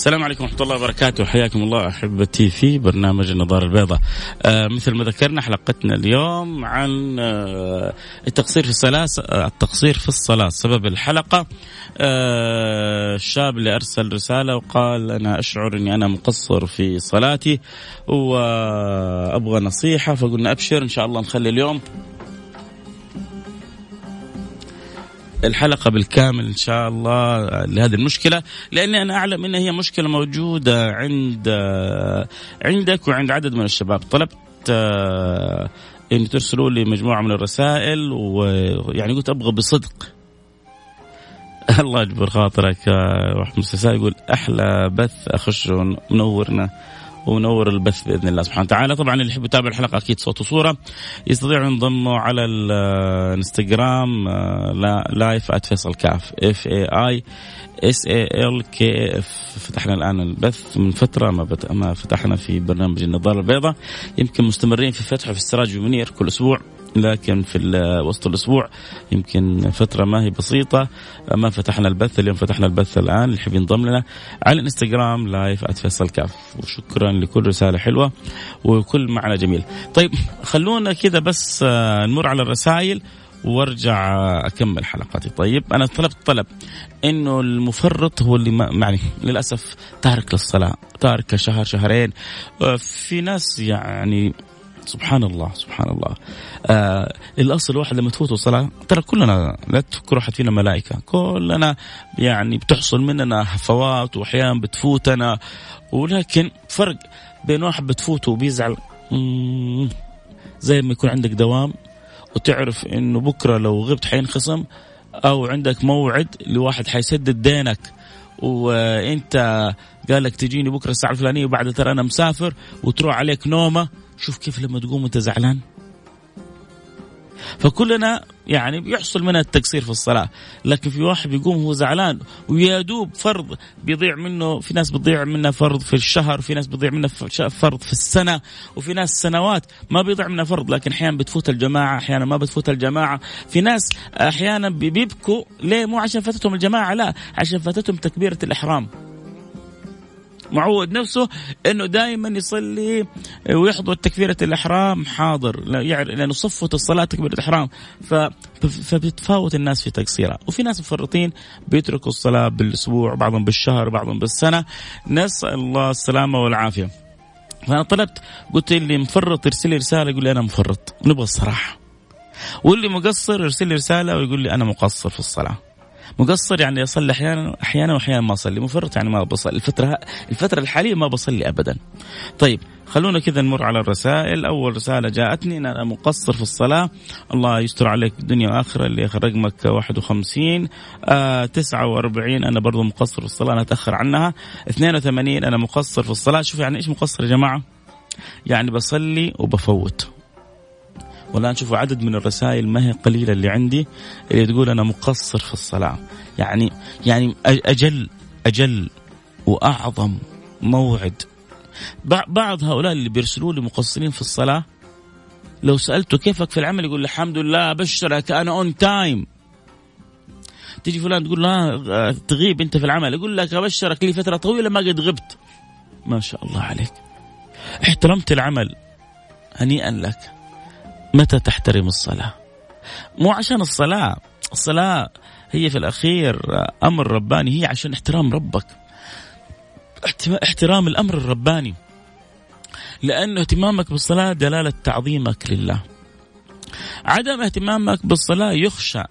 السلام عليكم ورحمة الله وبركاته. حياكم الله أحبتي في برنامج النظارة البيضاء. آه مثل ما ذكرنا حلقتنا اليوم عن آه التقصير في الصلاة آه التقصير في الصلاة. سبب الحلقة آه الشاب اللي أرسل رسالة وقال أنا أشعر أني أنا مقصر في صلاتي وأبغى نصيحة فقلنا أبشر إن شاء الله نخلي اليوم الحلقة بالكامل إن شاء الله لهذه المشكلة لأني أنا أعلم أنها هي مشكلة موجودة عند عندك وعند عدد من الشباب. طلبت آه، أن ترسلوا لي مجموعة من الرسائل ويعني قلت أبغى بصدق. الله يجبر خاطرك يقول أحلى بث أخش منورنا. ونور البث بإذن الله سبحانه وتعالى. طبعا اللي يحب يتابع الحلقة أكيد صوت وصورة. يستطيعوا ينضموا على الإنستغرام live @فيصل كاف F A I S A L K F فتحنا الآن البث. من فترة ما, بت... ما فتحنا في برنامج النظارة البيضاء. يمكن مستمرين في فتحه في السراج ومنير كل أسبوع. لكن في وسط الأسبوع يمكن فترة ما هي بسيطة. ما فتحنا البث اليوم فتحنا البث الآن اللي يحب ينضم لنا على الإنستغرام live @فيصل كاف. وشكرا لكل رسالة حلوة وكل معنى جميل. طيب خلونا كذا بس آه، نمر على الرسائل وارجع أكمل حلقاتي. طيب أنا طلبت طلب إنه المفرط هو اللي ما يعني للأسف تارك للصلاة تارك شهر شهرين. آه، في ناس يعني سبحان الله سبحان الله آه الأصل واحد لما تفوته الصلاة ترى كلنا لا تفكر واحد فينا ملائكة. كلنا يعني بتحصل مننا هفوات واحيانا بتفوتنا. ولكن فرق بين واحد بتفوته وبيزعل زي ما يكون عندك دوام وتعرف إنه بكرة لو غبت حينخصم أو عندك موعد لواحد حيسدد دينك. وإنت قال لك تجيني بكرة الساعة الفلانية وبعد ترى أنا مسافر وتروح عليك نومة شوف كيف لما تقوم وانت زعلان. فكلنا يعني بيحصل منها التقصير في الصلاة لكن في واحد بيقوم هو زعلان ويا دوب فرض بيضيع منه في ناس بيضيع منه فرض في الشهر في ناس بيضيع منه فرض في السنة وفي ناس سنوات ما بيضيع منه فرض لكن أحيانا بتفوت الجماعة أحيانا ما بتفوت الجماعة. في ناس أحيانا بيبكوا ليه؟ مو عشان فاتتهم الجماعة لا عشان فاتتهم تكبيرة الإحرام. معود نفسه إنه دائما يصلي ويحضر تكبيرة الإحرام حاضر لأنه صفه الصلاة تكبيرة الإحرام. فبتتفاوت الناس في تقصيرها. وفي ناس مفرطين بيتركوا الصلاة بالأسبوع بعضهم بالشهر بعضهم بالسنة. نسأل الله السلامة والعافية. فأنا طلبت قلت اللي مفرط يرسل لي رسالة يقول لي أنا مفرط نبغى الصراحة. واللي مقصر يرسل لي رسالة ويقول لي أنا مقصر في الصلاة. مقصر يعني أصلي أحيانا أحيانا وأحيانا ما أصلي. مفرط يعني ما بصلي. الفترة الفترة الحالية ما بصلي ابدا. طيب خلونا كذا نمر على الرسائل. أول رسالة جاءتني ان أنا مقصر في الصلاة. الله يستر عليك دنيا وآخرة. اللي رقمك 51 آه 49 أنا برضو مقصر في الصلاة أنا أتأخر عنها. 82 أنا مقصر في الصلاة. شوف يعني إيش مقصر يا جماعة؟ يعني بصلي وبفوت. والآن شوفوا عدد من الرسائل ما هي قليلة اللي عندي اللي تقول أنا مقصر في الصلاة. يعني يعني أجل أجل وأعظم موعد. بعض هؤلاء اللي بيرسلوا لي مقصرين في الصلاة لو سألته كيفك في العمل يقول الحمد لله أبشرك أنا on time تيجي فلان تقول لا تغيب أنت في العمل يقول لك أبشرك لي فترة طويلة ما قد غبت. ما شاء الله عليك. احترمت العمل هنيئا لك. متى تحترم الصلاة؟ مو عشان الصلاة. الصلاة هي في الأخير أمر رباني هي عشان احترام ربك. احترام الأمر الرباني. لأنه اهتمامك بالصلاة دلالة تعظيمك لله. عدم اهتمامك بالصلاة يخشى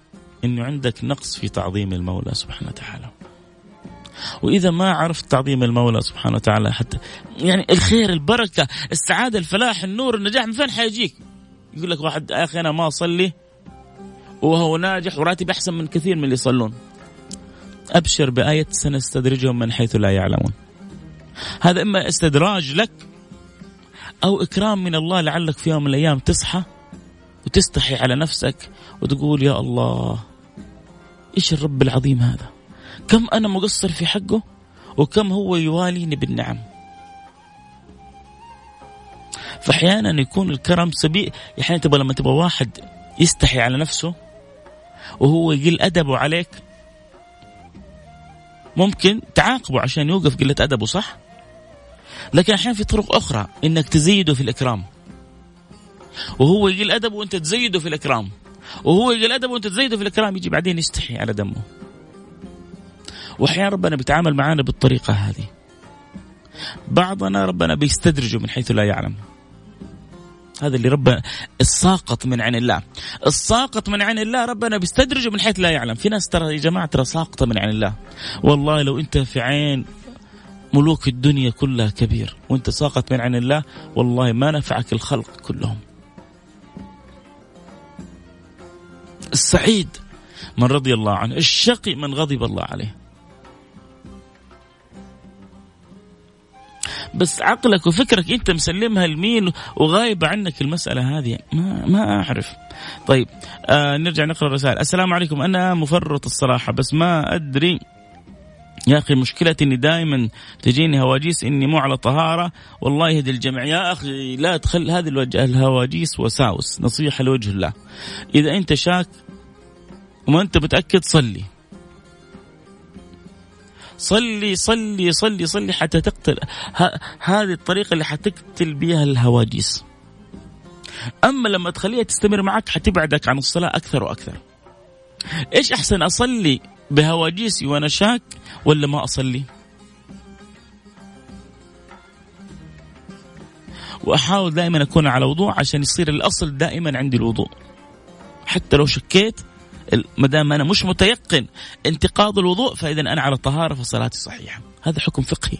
أنه عندك نقص في تعظيم المولى سبحانه وتعالى. وإذا ما عرفت تعظيم المولى سبحانه وتعالى حتى يعني الخير البركة السعادة الفلاح النور النجاح من فين حيجيك؟ يقول لك واحد يا أخي أنا ما أصلي. وهو ناجح وراتب أحسن من كثير من اللي يصلون. أبشر بآية سنستدرجهم من حيث لا يعلمون. هذا إما استدراج لك أو إكرام من الله لعلك في يوم من الأيام تصحى وتستحي على نفسك وتقول يا الله إيش الرب العظيم هذا؟ كم أنا مقصر في حقه وكم هو يواليني بالنعم. فأحيانا يكون الكرم سبيل يعني تبغى لما تبغى واحد يستحي على نفسه وهو يقل أدبه عليك ممكن تعاقبه عشان يوقف قلة أدبه صح؟ لكن أحيانا في طرق أخرى إنك تزيده في الإكرام. وهو يقل أدبه وأنت تزيده في الإكرام. وهو يقل أدبه وأنت تزيده في الإكرام يجي بعدين يستحي على دمه. وأحيانا ربنا بيتعامل معنا بالطريقة هذه. بعضنا ربنا بيستدرجه من حيث لا يعلم. هذا اللي ربنا الساقط من عين الله. الساقط من عين الله ربنا بيستدرجه من حيث لا يعلم. في ناس ترى يا جماعة ترى ساقطة من عين الله. والله لو أنت في عين ملوك الدنيا كلها كبير وأنت ساقط من عين الله والله ما نفعك الخلق كلهم. السعيد من رضي الله عنه الشقي من غضب الله عليه. بس عقلك وفكرك انت مسلمها لمين وغايبه عنك المسألة هذه؟ ما ما أعرف. طيب آه نرجع نقرأ الرسائل. السلام عليكم. أنا مفرط الصراحة بس ما أدري يا أخي مشكلتي اني دائما تجيني هواجيس إني مو على طهارة. والله يهدي الجميع. يا أخي لا تخل هذه الوجه الهواجيس وساوس. نصيحة لوجه الله. إذا أنت شاك وما أنت متأكد صلي. صلي صلي صلي صلي حتى تقتل. هذه الطريقة اللي حتقتل بها الهواجيس أما لما تخليها تستمر معك حتبعدك عن الصلاة أكثر وأكثر. إيش أحسن أصلي بهواجيسي وأنا شاك ولا ما أصلي؟ وأحاول دائما أكون على وضوء عشان يصير الأصل دائما عندي الوضوء. حتى لو شكيت ما دام أنا مش متيقن انتقاض الوضوء فإذا أنا على طهارة فصلاتي صحيحة. هذا حكم فقهي.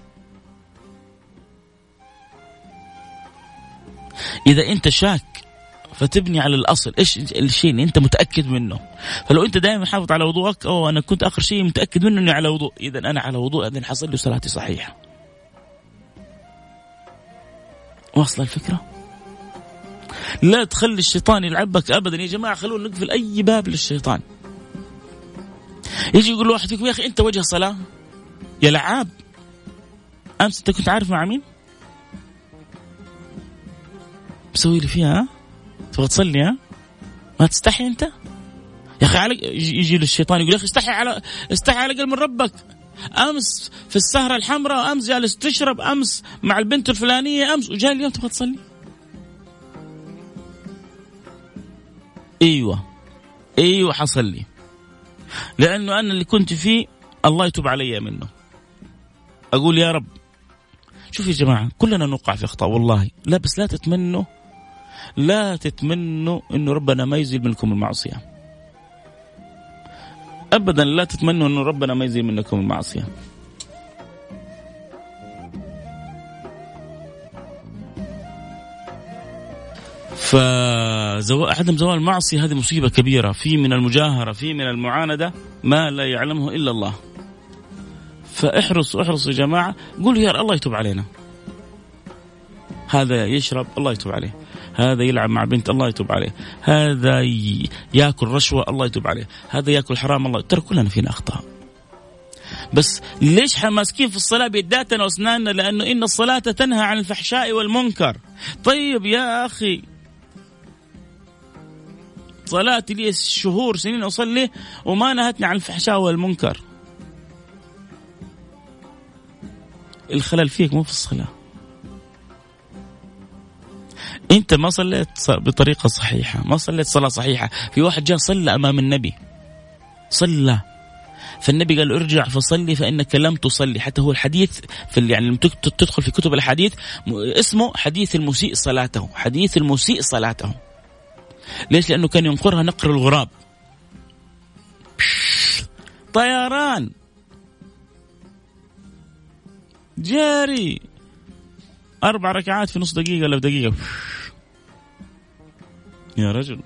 إذا أنت شاك فتبني على الأصل. إيش الشيء اللي أنت متأكد منه؟ فلو أنت دائما حافظ على وضوءك أو أنا كنت آخر شيء متأكد منه إني على وضوء. إذا أنا على وضوء إذا حصل لي صلاتي صحيحة. واصلة الفكرة؟ لا تخلي الشيطان يلعبك ابدا. يا جماعة خلونا نقفل أي باب للشيطان. يجي يقول واحد فيكم يا أخي أنت وجه صلاة؟ يا لعاب. أمس أنت كنت عارف مع مين؟ مسوي لي فيها تبغى تصلي ها؟ ما تستحي أنت؟ يا أخي على يجي للشيطان يقول يا أخي استحي على استحي على الاقل من ربك. أمس في السهرة الحمراء أمس جالس تشرب أمس مع البنت الفلانية أمس وجاي اليوم تبغى تصلي. أيوه أيوه حصل لي. لأنه أنا اللي كنت فيه الله يتوب علي منه. أقول يا رب شوف يا جماعة كلنا نوقع في أخطاء والله. لا بس لا تتمنوا لا تتمنوا إنه ربنا ما يزيل منكم المعصية. ابدا لا تتمنوا إنه ربنا ما يزيل منكم المعصية. فعدم زوال المعصية هذه مصيبة كبيرة. في من المجاهرة في من المعاندة ما لا يعلمه إلا الله. فاحرصوا احرصوا يا جماعة. قولوا يا الله يتوب علينا. هذا يشرب الله يتوب عليه. هذا يلعب مع بنت الله يتوب عليه. هذا ياكل رشوة الله يتوب عليه. هذا ياكل حرام الله ترى كلنا فينا أخطاء. بس ليش ماسكين في الصلاة بيداتنا وأسناننا؟ لأنه إن الصلاة تنهى عن الفحشاء والمنكر. طيب يا أخي صلاتي لي شهور سنين أصلي وما نهتني عن الفحشاء والمنكر. الخلل فيك مو في الصلاة. أنت ما صليت بطريقة صحيحة ما صليت صلاة صحيحة. في واحد جاء صلى أمام النبي. صلى. فالنبي قال ارجع فصلي فإنك لم تصلي. حتى هو الحديث في يعني تدخل في كتب الحديث اسمه حديث المسيء صلاته. حديث المسيء صلاته. ليش؟ لأنه كان ينقرها نقر الغراب. طيران. جاري. أربع ركعات في نص دقيقة ولا دقيقة. يا رجل.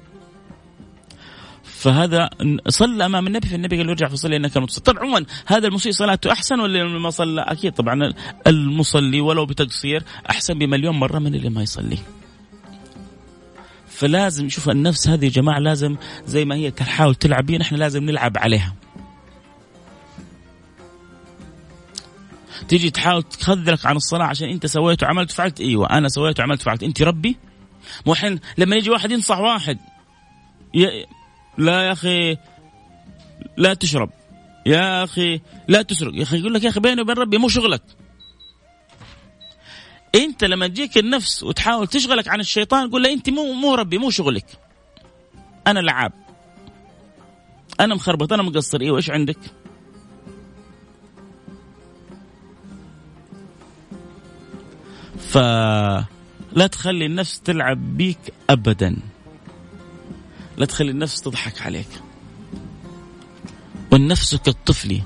فهذا صلى أمام النبي فالنبي قال له ارجع فصلي إنك المتصل طبعا عموما هذا المسيء صلاته أحسن ولا اللي ما صلى؟ أكيد طبعا المصلي ولو بتقصير أحسن بمليون مرة من اللي ما يصلي. فلازم شوف النفس هذه يا جماعة لازم زي ما هي تحاول تلعب بينا إحنا لازم نلعب عليها. تيجي تحاول تخذلك عن الصلاة عشان انت سويت وعملت فعلت أيوه أنا سويت وعملت فعلت انت ربي؟ مو الحين لما يجي واحد ينصح واحد ي... لا يا أخي لا تشرب. يا أخي لا تسرق. يا أخي يقول لك يا أخي بيني وبين ربي مو شغلك. انت لما تجيك النفس وتحاول تشغلك عن الشيطان قول له انت مو مو ربي مو شغلك. أنا لعاب. أنا مخربط أنا مقصر. إيوه إيش عندك؟ فلا تخلي النفس تلعب بيك ابدا. لا تخلي النفس تضحك عليك. والنفس كالطفل.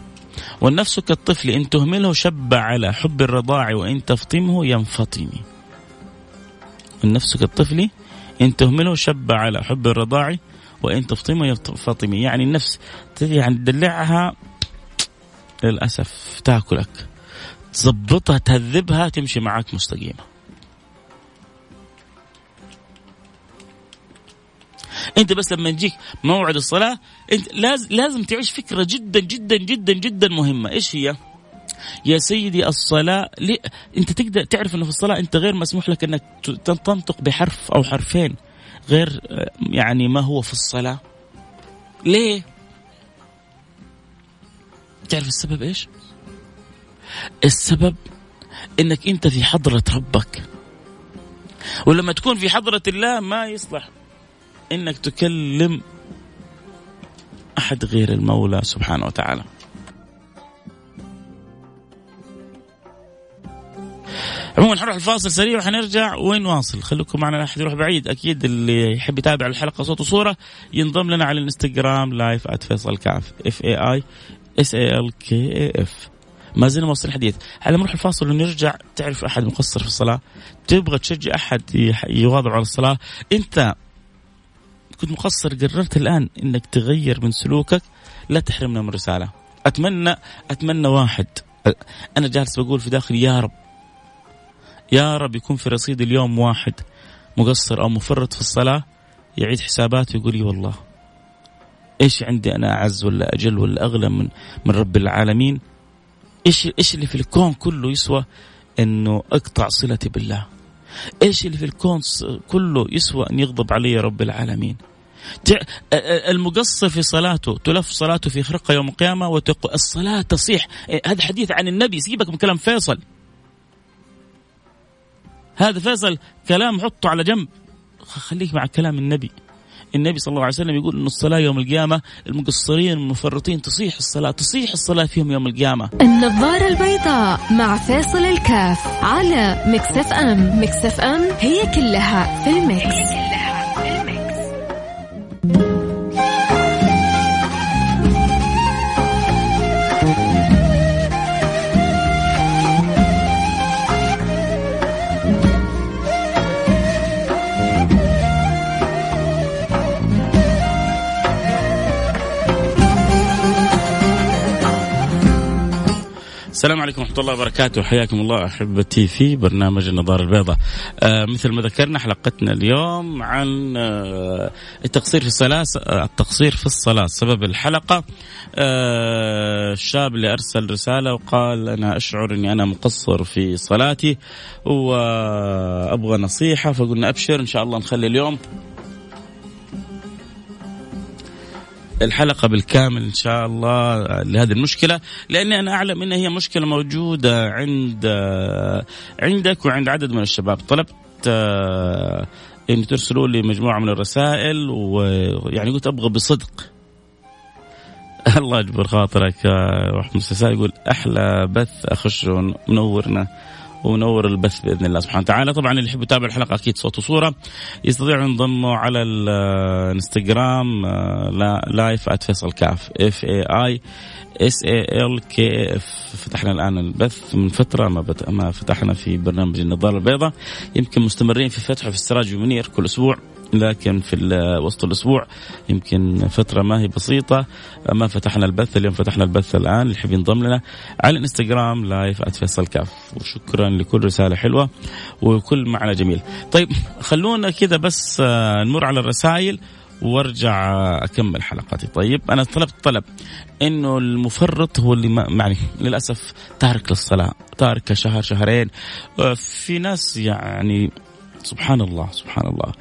والنفس كالطفل إن تهمله شب على حب الرضاع وإن تفطمه ينفطم. النفس كالطفل إن تهمله شب على حب الرضاع وإن تفطمه ينفطم. يعني النفس يعني تدلعها للأسف تاكلك. تظبطها تهذبها تمشي معك مستقيمة. انت بس لما يجيك موعد الصلاة انت لازم لازم تعيش فكرة جدا جدا جدا جدا مهمة إيش هي؟ يا سيدي الصلاة لي... أنت تقدر تعرف أنه في الصلاة أنت غير مسموح لك أنك تنطق بحرف أو حرفين غير يعني ما هو في الصلاة ليه؟ تعرف السبب إيش؟ السبب أنك أنت في حضرة ربك ولما تكون في حضرة الله ما يصلح إنك تكلم أحد غير المولى سبحانه وتعالى. عموما حنروح الفاصل سريع وحنرجع. ونواصل خليكم معنا لا احد يروح بعيد. أكيد اللي يحب يتابع الحلقة صوت وصورة ينضم لنا على الإنستغرام live @فيصل كاف F A I S A L K A F ما زلنا نواصل الحديث على نروح الفاصل ونرجع تعرف أحد مقصر في الصلاة؟ تبغى تشجع أحد يواظب على الصلاة؟ أنت كنت مقصر قررت الآن إنك تغير من سلوكك لا تحرمنا من رساله أتمنى أتمنى واحد. أنا جالس بقول في داخلي يا رب يا رب يكون في رصيد اليوم واحد مقصر أو مفرط في الصلاة يعيد حساباته ويقول لي والله إيش عندي أنا أعز ولا أجل ولا أغلى من من رب العالمين؟ إيش إيش اللي في الكون كله يسوى إنه أقطع صلتي بالله؟ إيش اللي في الكون كله يسوى أن يغضب علي رب العالمين؟ المقصر في صلاته تلف صلاته في خرقة يوم القيامة وتقول الصلاة تصيح. إيه، هذا حديث عن النبي سيبك من كلام فيصل. هذا فيصل كلام حطه على جنب. خليك مع كلام النبي. النبي صلى الله عليه وسلم يقول إن الصلاة يوم القيامة المقصرين المفرطين تصيح الصلاة تصيح الصلاة فيهم يوم القيامة. النظارة البيضاء مع فيصل الكاف على Mix FM. Mix FM هي كلها في ال mix, السلام عليكم ورحمة الله وبركاته. حياكم الله أحبتي في برنامج النظارة البيضاء. آه مثل ما ذكرنا حلقتنا اليوم عن آه التقصير في الصلاة آه، التقصير في الصلاة. سبب الحلقة آه الشاب اللي أرسل رسالة وقال أنا أشعر أني أنا مقصر في صلاتي وأبغى نصيحة فقلنا أبشر إن شاء الله نخلي اليوم الحلقة بالكامل إن شاء الله لهذه المشكلة لأني أنا أعلم إن هي مشكلة موجودة عند عندك وعند عدد من الشباب. طلبت آه، ان ترسلوا لي مجموعة من الرسائل ويعني قلت أبغى بصدق. الله يجبر خاطرك واحد من يقول أحلى بث أخش منورنا. ونور البث بإذن الله سبحانه وتعالى. طبعا اللي يحب يتابع الحلقة أكيد صوت وصورة. يستطيعوا ينضموا على الانستغرام آه، live @فيصل كاف F A I S A L K F فتحنا الآن البث. من فترة ما ما فتحنا في برنامج النظارة البيضاء. يمكن مستمرين في فتحه في السراج ومنير كل أسبوع. لكن في وسط الأسبوع يمكن فترة ما هي بسيطة. ما فتحنا البث اليوم فتحنا البث الآن اللي يحب ينضم لنا على الإنستغرام live @فيصل كاف. وشكرا لكل رسالة حلوة وكل معنى جميل. طيب خلونا كذا بس آه، نمر على الرسائل وارجع أكمل حلقتي طيب أنا طلبت طلب إنه المفرط هو اللي ما يعني للأسف تارك للصلاة تارك شهر شهرين. آه، في ناس يعني سبحان الله سبحان الله.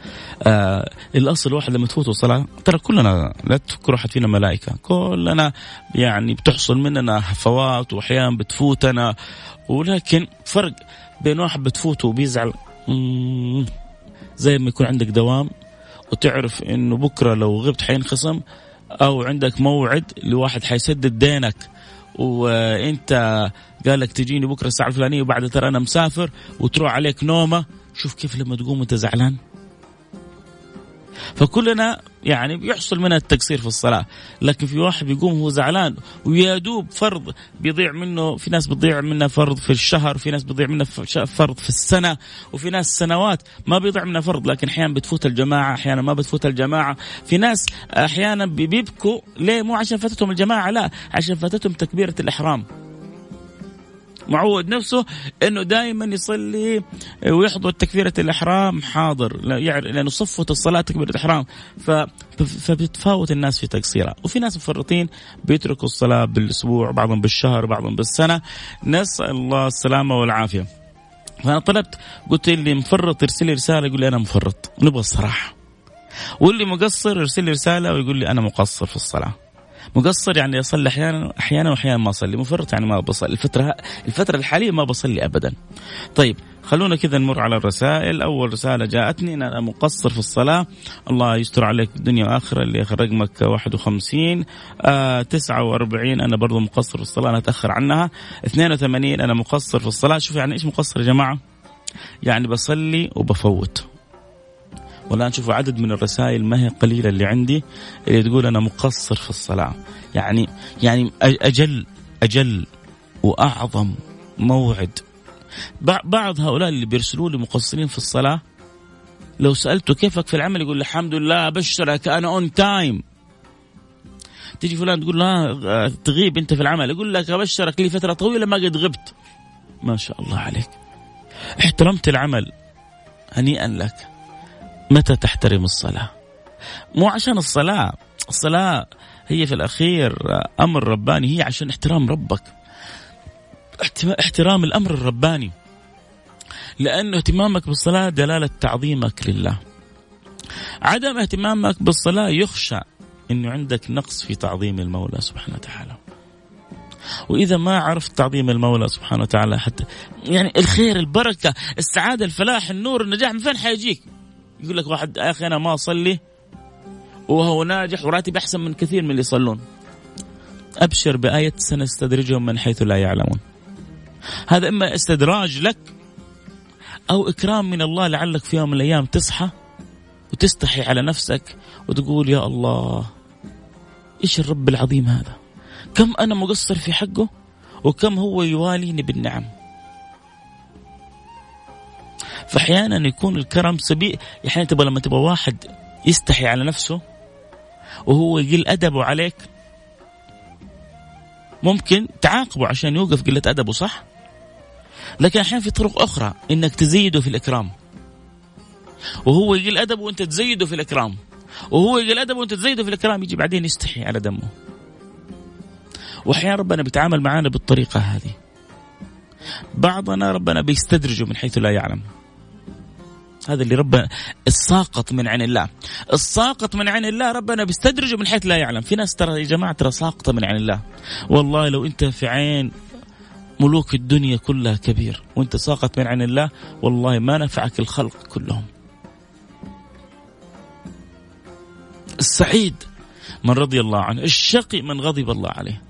آه الأصل واحد لما تفوته الصلاه ترى كلنا لا تفكر احد فينا ملائكة. كلنا يعني بتحصل مننا هفوات واحيانا بتفوتنا ولكن فرق بين واحد بتفوته وبيزعل زي ما يكون عندك دوام وتعرف إنه بكرة لو غبت حينخصم أو عندك موعد لواحد حيسدد دينك. وإنت قال لك تجيني بكرة الساعة الفلانية وبعد ترى أنا مسافر وتروح عليك نومة شوف كيف لما تقوم وانت زعلان. فكلنا يعني بيحصل منها التقصير في الصلاة لكن في واحد بيقوم هو زعلان ويا دوب فرض بيضيع منه في ناس بيضيع منه فرض في الشهر في ناس بيضيع منه فرض في السنة وفي ناس سنوات ما بيضيع منه فرض لكن أحيانا بتفوت الجماعة أحيانا ما بتفوت الجماعة. في ناس أحيانا بيبكوا ليه؟ مو عشان فاتتهم الجماعة لا عشان فاتتهم تكبيرة الإحرام. معود نفسه إنه دائما يصلي ويحضر تكبيرة الإحرام حاضر لأنه صفه الصلاة تكبيرة الإحرام فبتتفاوت الناس في تقصيرها. وفي ناس مفرطين بيتركوا الصلاة بالأسبوع بعضهم بالشهر بعضهم بالسنة. نسأل الله السلامة والعافية. فأنا طلبت قلت اللي مفرط يرسل لي رسالة يقول لي أنا مفرط نبغى الصراحة. واللي مقصر يرسل لي رسالة ويقول لي أنا مقصر في الصلاة. مقصر يعني أصلي أحيانا أحيانا وأحيانا ما أصلي. مفرط يعني ما بصلي. الفترة الفترة الحالية ما بصلي ابدا. طيب خلونا كذا نمر على الرسائل. أول رسالة جاءتني ان أنا مقصر في الصلاة. الله يستر عليك الدنيا وآخرة. اللي رقمك 51 آه 49 أنا برضو مقصر في الصلاة أنا أتأخر عنها. 82 أنا مقصر في الصلاة. شوف يعني إيش مقصر يا جماعة؟ يعني بصلي وبفوت. والآن شوفوا عدد من الرسائل ما هي قليلة اللي عندي اللي تقول أنا مقصر في الصلاة. يعني يعني أجل أجل وأعظم موعد. بعض هؤلاء اللي بيرسلوا لي مقصرين في الصلاة لو سألته كيفك في العمل يقول الحمد لله أبشرك أنا on time تيجي فلان تقول لا تغيب أنت في العمل يقول لك أبشرك لي فترة طويلة ما قد غبت. ما شاء الله عليك. احترمت العمل هنيئا لك. متى تحترم الصلاة؟ مو عشان الصلاة. الصلاة هي في الأخير أمر رباني هي عشان احترام ربك. احترام الأمر الرباني. لأنه اهتمامك بالصلاة دلالة تعظيمك لله. عدم اهتمامك بالصلاة يخشى أنه عندك نقص في تعظيم المولى سبحانه وتعالى. وإذا ما عرفت تعظيم المولى سبحانه وتعالى حتى يعني الخير البركة السعادة الفلاح النور النجاح من فين حيجيك؟ يقول لك واحد يا أخي أنا ما أصلي. وهو ناجح وراتب أحسن من كثير من اللي يصلون. أبشر بآية سنستدرجهم من حيث لا يعلمون. هذا إما استدراج لك أو إكرام من الله لعلك في يوم من الأيام تصحى وتستحي على نفسك وتقول يا الله إيش الرب العظيم هذا؟ كم أنا مقصر في حقه وكم هو يواليني بالنعم. فأحيانا يكون الكرم سبيل أحيانا تبغى لما تبغى واحد يستحي على نفسه وهو يقل أدبه عليك ممكن تعاقبه عشان يوقف قلة أدبه صح؟ لكن أحيانا في طرق أخرى إنك تزيده في الإكرام. وهو يقل أدبه وأنت تزيده في الإكرام. وهو يقل أدبه وأنت تزيده في الإكرام يجي بعدين يستحي على دمه. وأحيانا ربنا بيتعامل معانا بالطريقة هذه. بعضنا ربنا بيستدرجه من حيث لا يعلم. هذا اللي ربنا الساقط من عين الله. الساقط من عين الله ربنا بيستدرجه من حيث لا يعلم. في ناس ترى يا جماعة ترى ساقطة من عين الله. والله لو أنت في عين ملوك الدنيا كلها كبير وأنت ساقط من عين الله والله ما نفعك الخلق كلهم. السعيد من رضي الله عنه الشقي من غضب الله عليه.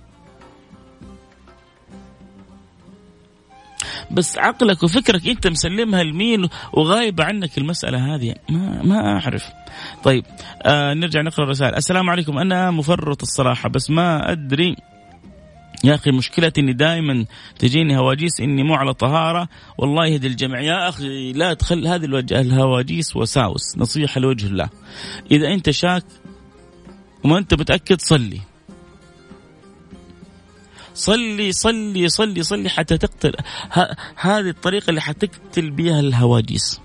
بس عقلك وفكرك انت مسلمها لمين وغايبه عنك المسألة هذه؟ ما ما أعرف. طيب آه نرجع نقرأ الرسائل. السلام عليكم. أنا مفرط الصراحة بس ما أدري يا أخي مشكلتي اني دائما تجيني هواجيس إني مو على طهارة. والله يهدي الجميع. يا أخي لا تخل هذه الهواجيس وساوس. نصيحة لوجه الله. إذا أنت شاك وما أنت متأكد صلي. صلي صلي صلي صلي حتى تقتل. هذه الطريقة اللي حتقتل بها الهواجيس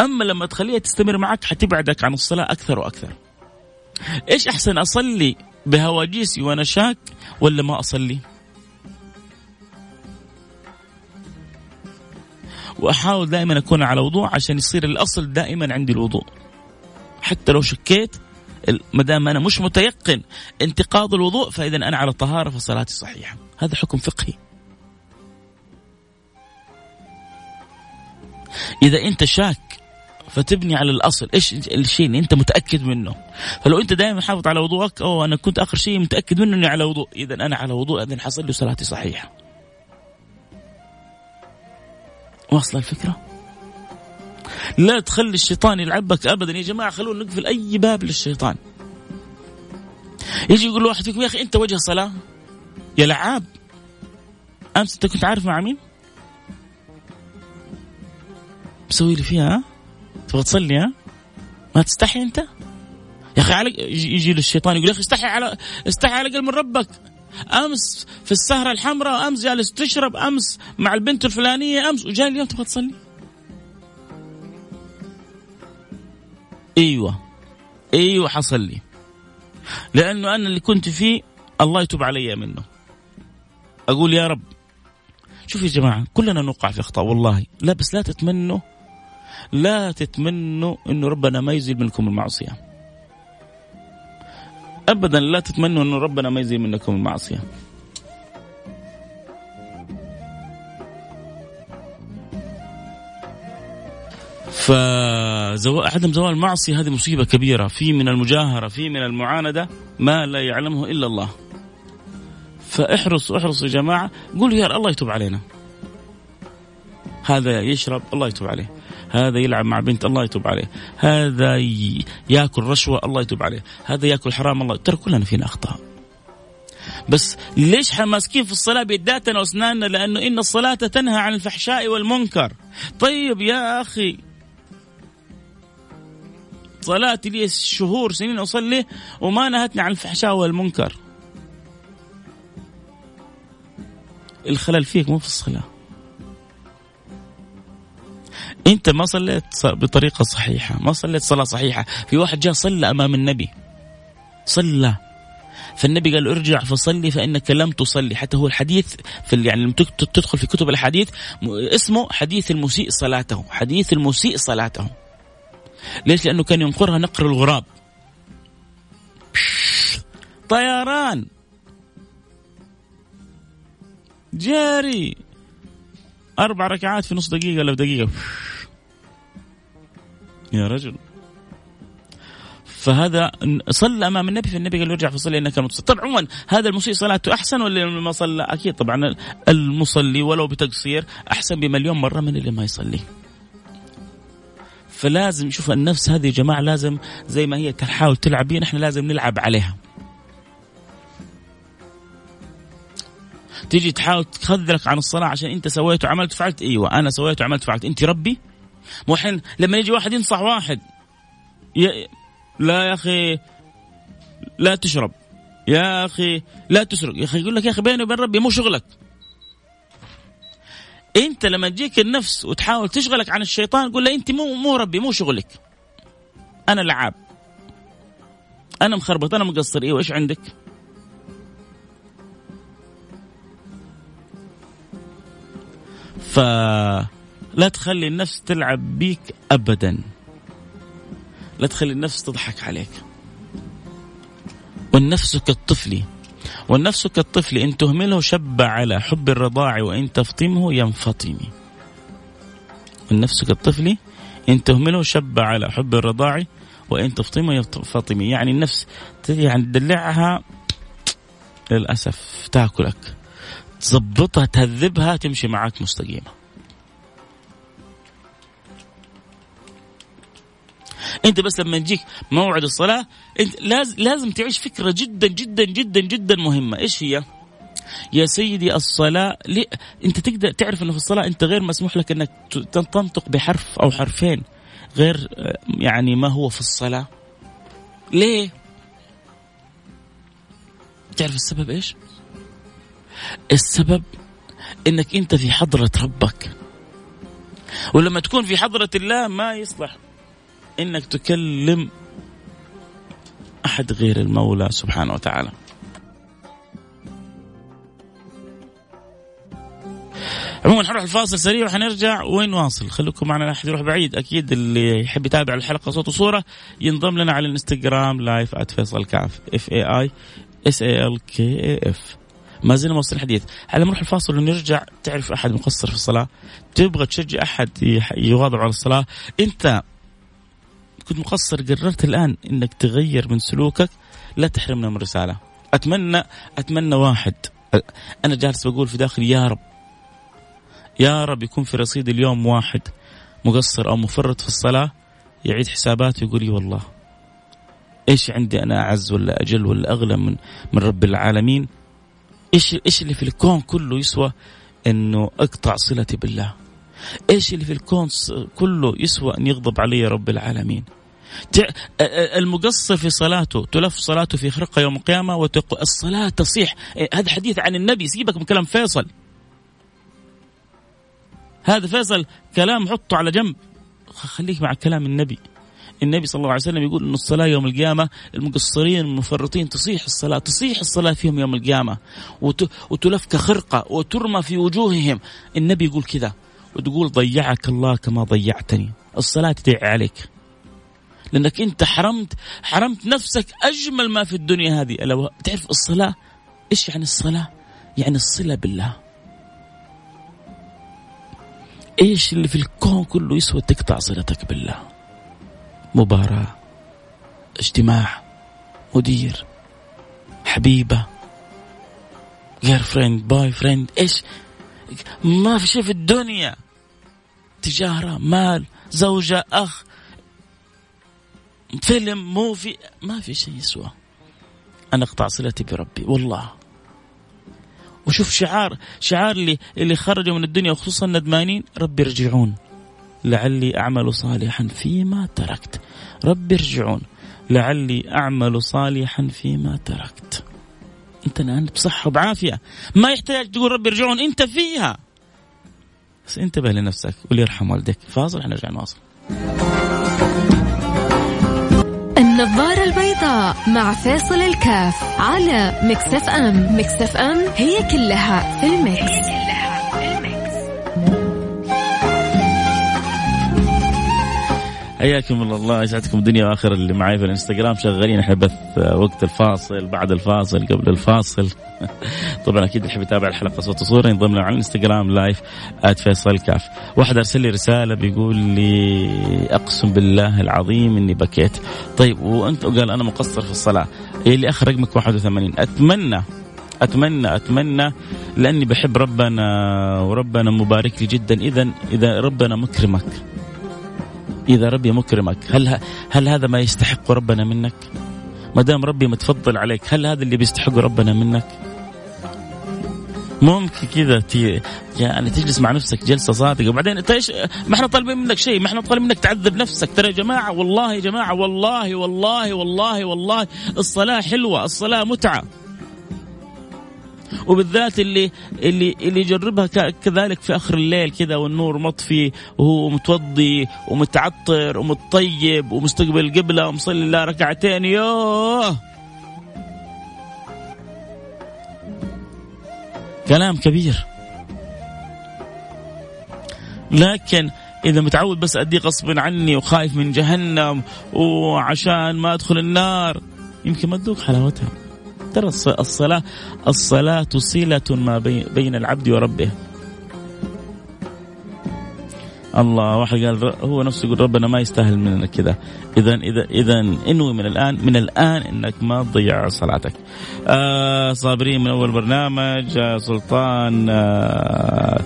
أما لما تخليها تستمر معك حتبعدك عن الصلاة أكثر وأكثر. إيش أحسن أصلي بهواجيسي وأنا شاك ولا ما أصلي؟ وأحاول دائما أكون على وضوء عشان يصير الأصل دائما عندي الوضوء. حتى لو شكيت ما دام أنا مش متيقن انتقاض الوضوء فإذا أنا على طهارة فصلاتي صحيحة. هذا حكم فقهي. إذا أنت شاك فتبني على الأصل. إيش الشيء اللي أنت متأكد منه؟ فلو أنت دائما حافظ على وضوءك أو أنا كنت آخر شيء متأكد منه إني على وضوء. إذا أنا على وضوء إذا حصل لي صلاتي صحيحة. واصلة الفكرة؟ لا تخلي الشيطان يلعبك ابدا يا جماعة خلونا نقفل أي باب للشيطان يجي يقول واحد فيكم يا أخي أنت وجه صلاة يا لعاب أمس أنت كنت عارف مع مين؟ مسوي لي فيها ها؟ تبغى تصلي ها؟ ما تستحي أنت؟ يا أخي على يجي له الشيطان يقول يا أخي استحي على استحي على الاقل من ربك أمس في السهرة الحمراء أمس جالس تشرب أمس مع البنت الفلانية أمس وجاي اليوم تبغى تصلي أيوه أيوه حصل لي. لأنه أنا اللي كنت فيه الله يتوب علي منه. أقول يا رب شوف يا جماعة كلنا نوقع في أخطاء والله. لا بس لا تتمنوا لا تتمنوا إنه ربنا ما يزيل منكم المعصية. ابدا لا تتمنوا إنه ربنا ما يزيل منكم المعصية. فعدم زوال المعصية هذه مصيبة كبيرة. في من المجاهرة في من المعاندة ما لا يعلمه إلا الله. فاحرص احرص يا جماعة. قولوا يا الله يتوب علينا. هذا يشرب الله يتوب عليه. هذا يلعب مع بنت الله يتوب عليه. هذا ياكل رشوة الله يتوب عليه. هذا ياكل حرام الله ترى كلنا فينا أخطاء. بس ليش ماسكين في الصلاة بيداتنا وأسناننا؟ لأنه إن الصلاة تنهى عن الفحشاء والمنكر. طيب يا أخي صلاتي لي شهور سنين أصلي وما نهتني عن الفحشاء والمنكر. الخلل فيك مو في الصلاة. أنت ما صليت بطريقة صحيحة ما صليت صلاة صحيحة. في واحد جاء صلى أمام النبي. صلى. فالنبي قال ارجع فصلي فإنك لم تصلي. حتى هو الحديث في يعني تدخل في كتب الحديث اسمه حديث المسيء صلاته حديث المسيء صلاته. ليش؟ لأنه كان ينقرها نقر الغراب. طيران. جاري. أربع ركعات في نص دقيقة ولا دقيقة. يا رجل. فهذا صلى أمام النبي فالنبي قال ارجع فصلي إنك متصل. طبعا عموما هذا المسيء صلاته أحسن ولا ما صلى؟ أكيد طبعا. المصلي ولو بتقصير أحسن بمليون مرة من اللي ما يصلي. فلازم شوف النفس هذه يا جماعة لازم زي ما هي تحاول تلعب بينا إحنا لازم نلعب عليها. تيجي تحاول تخذلك عن الصلاة عشان انت سويت وعملت فعلت أيوه أنا سويت وعملت فعلت انت ربي؟ مو الحين لما يجي واحد ينصح واحد ي... لا يا أخي لا تشرب. يا أخي لا تسرق. يا أخي يقول لك يا أخي بيني وبين ربي مو شغلك. انت لما تجيك النفس وتحاول تشغلك عن الشيطان قول له انت مو مو ربي مو شغلك. أنا لعاب. أنا مخربط أنا مقصر. إيوه إيش عندك؟ فلا تخلي النفس تلعب بيك ابدا. لا تخلي النفس تضحك عليك. والنفس كالطفل. والنفس كالطفل إن تهمله شب على حب الرضاع وإن تفطمه ينفطم. النفس كالطفل إن تهمله شب على حب الرضاع وإن تفطمه ينفطم. يعني النفس يعني تدلعها للأسف تاكلك. تظبطها تهذبها تمشي معك مستقيمة. انت بس لما يجيك موعد الصلاة انت لازم لازم تعيش فكرة جدا جدا جدا جدا مهمة. إيش هي؟ يا سيدي الصلاة لي أنت تقدر تعرف أنه في الصلاة أنت غير مسموح لك أنك تنطق بحرف أو حرفين غير يعني ما هو في الصلاة. ليه؟ تعرف السبب إيش؟ السبب أنك أنت في حضرة ربك. ولما تكون في حضرة الله ما يصلح. إنك تكلم أحد غير المولى سبحانه وتعالى. عموما حنروح الفاصل سريع وحنرجع. ونواصل خليكم معنا لا احد يروح بعيد. أكيد اللي يحب يتابع الحلقة صوت وصورة ينضم لنا على الإنستغرام live @فيصل كاف F A I S A L K A F ما زلنا نواصل الحديث. على نروح الفاصل ونرجع. تعرف أحد مقصر في الصلاة؟ تبغى تشجع أحد يواظب على الصلاة؟ أنت كنت مقصر قررت الآن إنك تغير من سلوكك لا تحرمنا من رسالة. أتمنى أتمنى واحد. أنا جالس بقول في داخلي يا رب. يا رب يكون في رصيد اليوم واحد مقصر أو مفرط في الصلاة يعيد حساباته ويقول لي والله. إيش عندي أنا أعز ولا أجل ولا أغلى من من رب العالمين؟ إيش إيش اللي في الكون كله يسوى إنه أقطع صلتي بالله؟ إيش اللي في الكون كله يسوى أن يغضب علي رب العالمين؟ المقصر في صلاته تلف صلاته في خرقة يوم القيامة وتقول الصلاة تصيح. إيه، هذا حديث عن النبي سيبك من كلام فيصل. هذا فيصل كلام حطه على جنب. خليك مع كلام النبي. النبي صلى الله عليه وسلم يقول إن الصلاة يوم القيامة المقصرين المفرطين تصيح الصلاة تصيح الصلاة فيهم يوم القيامة. وتلف كخرقة وترمى في وجوههم. النبي يقول كذا. وتقول ضيعك الله كما ضيعتني. الصلاة تضيع عليك. لأنك أنت حرمت حرمت نفسك أجمل ما في الدنيا هذه. ألا تعرف الصلاة؟ إيش يعني الصلاة؟ يعني الصلة بالله. إيش اللي في الكون كله يسوى تقطع صلتك بالله؟ مباراة اجتماع مدير حبيبة girlfriend boyfriend إيش؟ ما في شيء في الدنيا. تجارة مال زوجة أخ فيلم movie ما في شيء يسوى. أنا أقطع صلتي بربي والله. وشوف شعار شعار اللي اللي خرجوا من الدنيا وخصوصا الندمانين ربي ارجعون لعلي أعمل صالحا فيما تركت. ربي ارجعون لعلي أعمل صالحا فيما تركت. أنت الآن بصحة وبعافية. ما يحتاج تقول ربي ارجعون أنت فيها. بس انتبه لنفسك وليرحم والديك. فاصل حنرجع نواصل النظارة البيضاء مع فيصل الكاف على Mix FM. Mix FM هي كلها في ال mix, حياكم الله يسعدكم الدنيا واخر اللي معي في الإنستغرام. شغالين إحنا بث وقت الفاصل بعد الفاصل قبل الفاصل. طبعا أكيد اللي يحب يتابع الحلقة صوت وصورة ينضم لنا على الإنستغرام لايف @فيصل كاف. واحد أرسل لي رسالة بيقول لي أقسم بالله العظيم إني بكيت. طيب وأنت قال أنا مقصر في الصلاة. اللي اخر رقمك 81 أتمنى أتمنى أتمنى لأني بحب ربنا وربنا مبارك لي جدا. اذا إذا ربنا مكرمك. إذا ربي مكرمك هل هل هذا ما يستحق ربنا منك؟ ما دام ربي متفضل عليك هل هذا اللي بيستحق ربنا منك؟ ممكن كذا يعني تجلس مع نفسك جلسة صادقة وبعدين انت إيش ما إحنا طالبين منك شيء ما إحنا طالبين منك تعذب نفسك ترى يا جماعة والله يا جماعة والله والله والله والله الصلاة حلوة الصلاة متعة وبالذات اللي اللي اللي يجربها كذلك في آخر الليل كذا والنور مطفي وهو متوضي ومتعطر ومتطيب ومستقبل القبله ومصلي الله ركعتين. يوه كلام كبير. لكن إذا متعود بس أدي غصب عني وخايف من جهنم وعشان ما أدخل النار يمكن ما تذوق حلاوتها. ترى الصلاة الصلاة صلة ما بين العبد وربه. الله واحد قال هو نفسه يقول ربنا ما يستاهل مننا كذا. اذا اذا إذا إنوي من الآن من الآن إنك ما تضيع صلاتك. آه صابرين من أول برنامج آه سلطان آه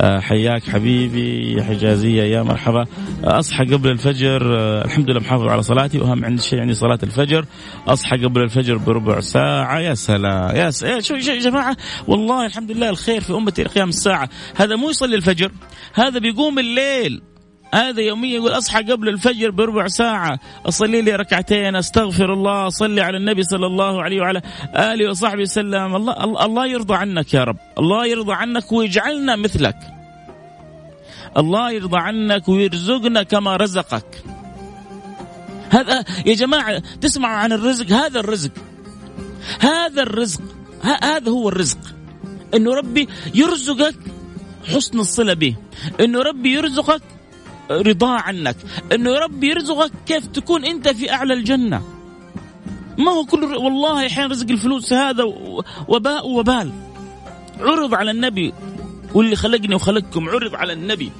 حياك حبيبي يا حجازية يا مرحبا. أصحى قبل الفجر آه، الحمد لله محافظ على صلاتي وأهم عندي شيء عندي صلاة الفجر. أصحى قبل الفجر بربع ساعة. يا سلام يا سلام شو يا جماعة والله الحمد لله الخير في أمتي قيام الساعة. هذا مو يصلي الفجر هذا بيقوم الليل. هذا يوميا يقول أصحى قبل الفجر بربع ساعة أصلي لي ركعتين أستغفر الله أصلي على النبي صلى الله عليه وعلى آله وصحبه وسلم. الله الله يرضى عنك يا رب. الله يرضى عنك ويجعلنا مثلك. الله يرضى عنك ويرزقنا كما رزقك. هذا يا جماعة تسمعوا عن الرزق؟ هذا الرزق. هذا الرزق. هذا هو الرزق. إنه ربي يرزقك حسن الصلة به. إنه ربي يرزقك رضاه عنك إنه يا رب يرزقك كيف تكون أنت في أعلى الجنة. ما هو كل والله أحيانا رزق الفلوس هذا وباء وبال. عرض على النبي واللي خلقني وخلقكم عرض على النبي.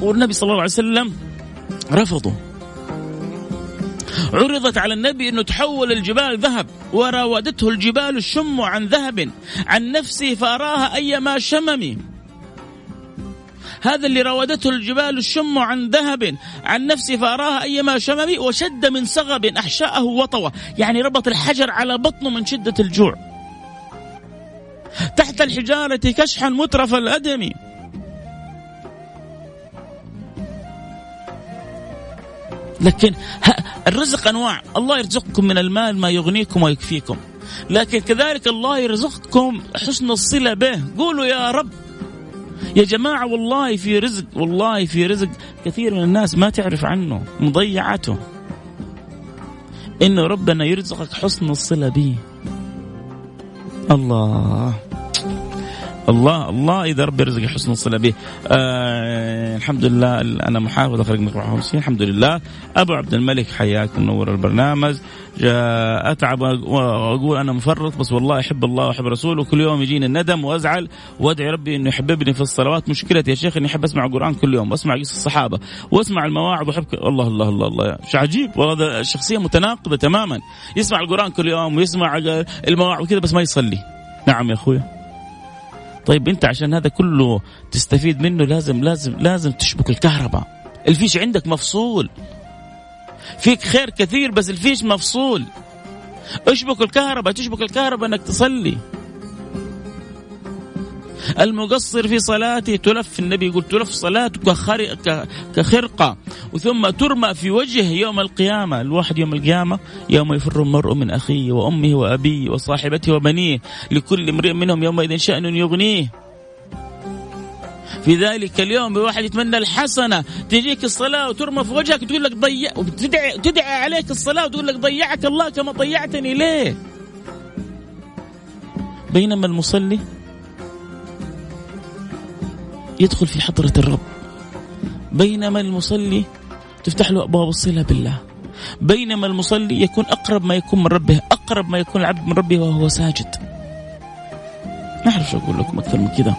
والنبي صلى الله عليه وسلم رفضه. عرضت على النبي إنه تحول الجبال ذهب وراودته الجبال الشم عن ذهب عن نفسه فأراها أيما شمم هذا اللي راودته الجبال الشم عن ذهب عن نفسه فأراها أيما شمم وشد من صغب أحشاءه وطوة يعني ربط الحجر على بطنه من شدة الجوع. تحت الحجارة كشحا مترف الأدم. لكن الرزق أنواع. الله يرزقكم من المال ما يغنيكم ويكفيكم. لكن كذلك الله يرزقكم حسن الصلة به. قولوا يا رب. يا جماعة والله في رزق والله في رزق. كثير من الناس ما تعرف عنه مضيعته. إنه ربنا يرزقك حسن الصلة به. الله. الله الله إذا ربي رزق حسن الصلة به. آه الحمد لله أنا محافظ أخرج من الحمد لله أبو عبد الملك حياك منور البرنامج. اتعب وأقول أنا مفرط بس والله أحب الله وأحب رسوله كل يوم يجيني الندم وأزعل. وأدعي ربي إنه يحببني في الصلوات. مشكلتي يا شيخ إني أحب أسمع القرآن كل يوم وأسمع قصص الصحابة وأسمع المواعظ وأحب الله الله الله الله. شو عجيب؟ والله شخصية متناقضة تماما. يسمع القرآن كل يوم ويسمع المواعظ وكذا بس ما يصلي. نعم يا أخويا. طيب انت عشان هذا كله تستفيد منه لازم لازم لازم تشبك الكهرباء. الفيش عندك مفصول. فيك خير كثير بس الفيش مفصول. اشبك الكهرباء تشبك الكهرباء انك تصلي. المقصر في صلاته تلف النبي يقول تلف صلاته كخرقة. ثم ترمى في وجهه يوم القيامة. الواحد يوم القيامة يوم يفر المرء من أخيه وأمه وأبيه وصاحبته وبنيه. لكل امرئ منهم يومئذ شأن يغنيه. في ذلك اليوم الواحد يتمنى الحسنة. تجيك الصلاة وترمى في وجهك وتقول لك ضيع وتدعي تدعي عليك الصلاة وتقول لك ضيعك الله كما ضيعتني ليه؟ بينما المصلي يدخل في حضرة الرب. بينما المصلي تفتح له أبواب الصلة بالله. بينما المصلي يكون أقرب ما يكون من ربه أقرب ما يكون العبد من ربه وهو ساجد. ما أعرف شو أقول لكم أكثر من كذا.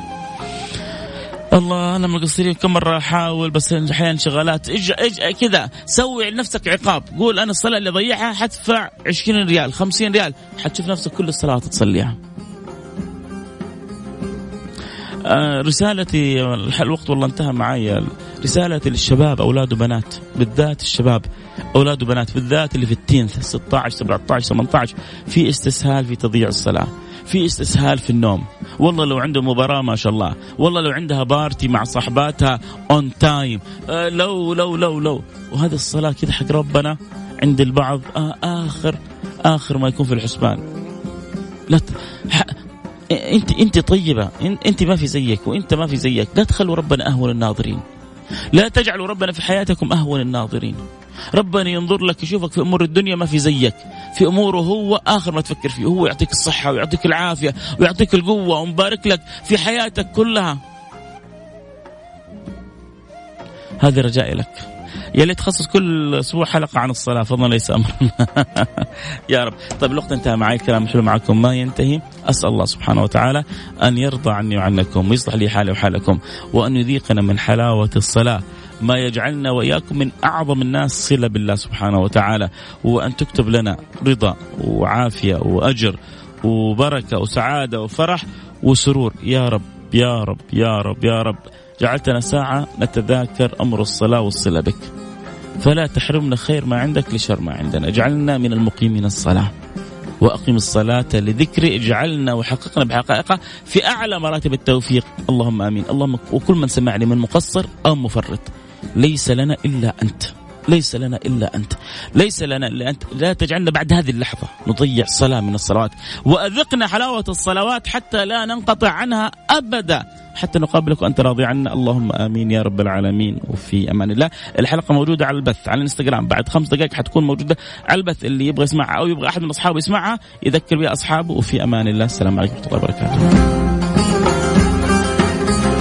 الله أنا مقصرين كم مرة أحاول بس أحيانا انشغالات إج إج كذا. سوي لنفسك عقاب. قول أنا الصلاة اللي ضيعها حدفع 20 ريال 50 ريال. حتشوف نفسك كل الصلاة تصليها رسالتي الوقت والله انتهى معي رسالتي للشباب أولاد وبنات بالذات الشباب أولاد وبنات بالذات اللي في ال teen 16 17 18 في استسهال في تضييع الصلاة في استسهال في النوم. والله لو عنده مباراة ما شاء الله. والله لو عندها party مع صحباتها on time آه لو لو لو لو. وهذه الصلاة كذا حق ربنا عند البعض آه آخر آخر ما يكون في الحسبان. لا انت انت طيبة انت ما في زيك وانت ما في زيك. لا تخلوا ربنا أهون الناظرين. لا تجعلوا ربنا في حياتكم أهون الناظرين. ربنا ينظر لك يشوفك في أمور الدنيا ما في زيك. في أموره هو آخر ما تفكر فيه هو يعطيك الصحة ويعطيك العافية ويعطيك القوة ومبارك لك في حياتك كلها. هذا رجائي لك. يا ليت تخصص كل أسبوع حلقة عن الصلاة فضلا ليس امرا يا رب. طيب الوقت أنتهى معي الكلام حلو معكم. ما ينتهي أسأل الله سبحانه وتعالى أن يرضى عني وعنكم ويصلح لي حالي وحالكم وأن يذيقنا من حلاوة الصلاة. ما يجعلنا وإياكم من أعظم الناس صله بالله سبحانه وتعالى وأن تكتب لنا رضا وعافية وأجر وبركة وسعادة وفرح وسرور. يا رب يا رب يا رب يا رب. جعلتنا ساعة نتذاكر أمر الصلاة والصلة بك. فلا تحرمنا خير ما عندك لشر ما عندنا. اجعلنا من المقيمين الصلاة. وأقم الصلاة لذكري اجعلنا وحققنا بحقائقها في أعلى مراتب التوفيق. اللهم آمين. اللهم وكل من سمعني من مقصر أو مفرط ليس لنا إلا أنت. ليس لنا إلا أنت، ليس لنا إلا أنت، لا تجعلنا بعد هذه اللحظة نضيع صلاة من الصلوات، وأذقنا حلاوة الصلوات حتى لا ننقطع عنها أبدا، حتى نقابلك وأنت راضي عنا، اللهم آمين يا رب العالمين. وفي أمان الله، الحلقة موجودة على البث على الإنستغرام. بعد خمس دقائق حتكون موجودة على البث. اللي يبغى يسمعها أو يبغى أحد من أصحابه يسمعها يذكر بها أصحابه. وفي أمان الله، السلام عليكم ورحمة الله وبركاته.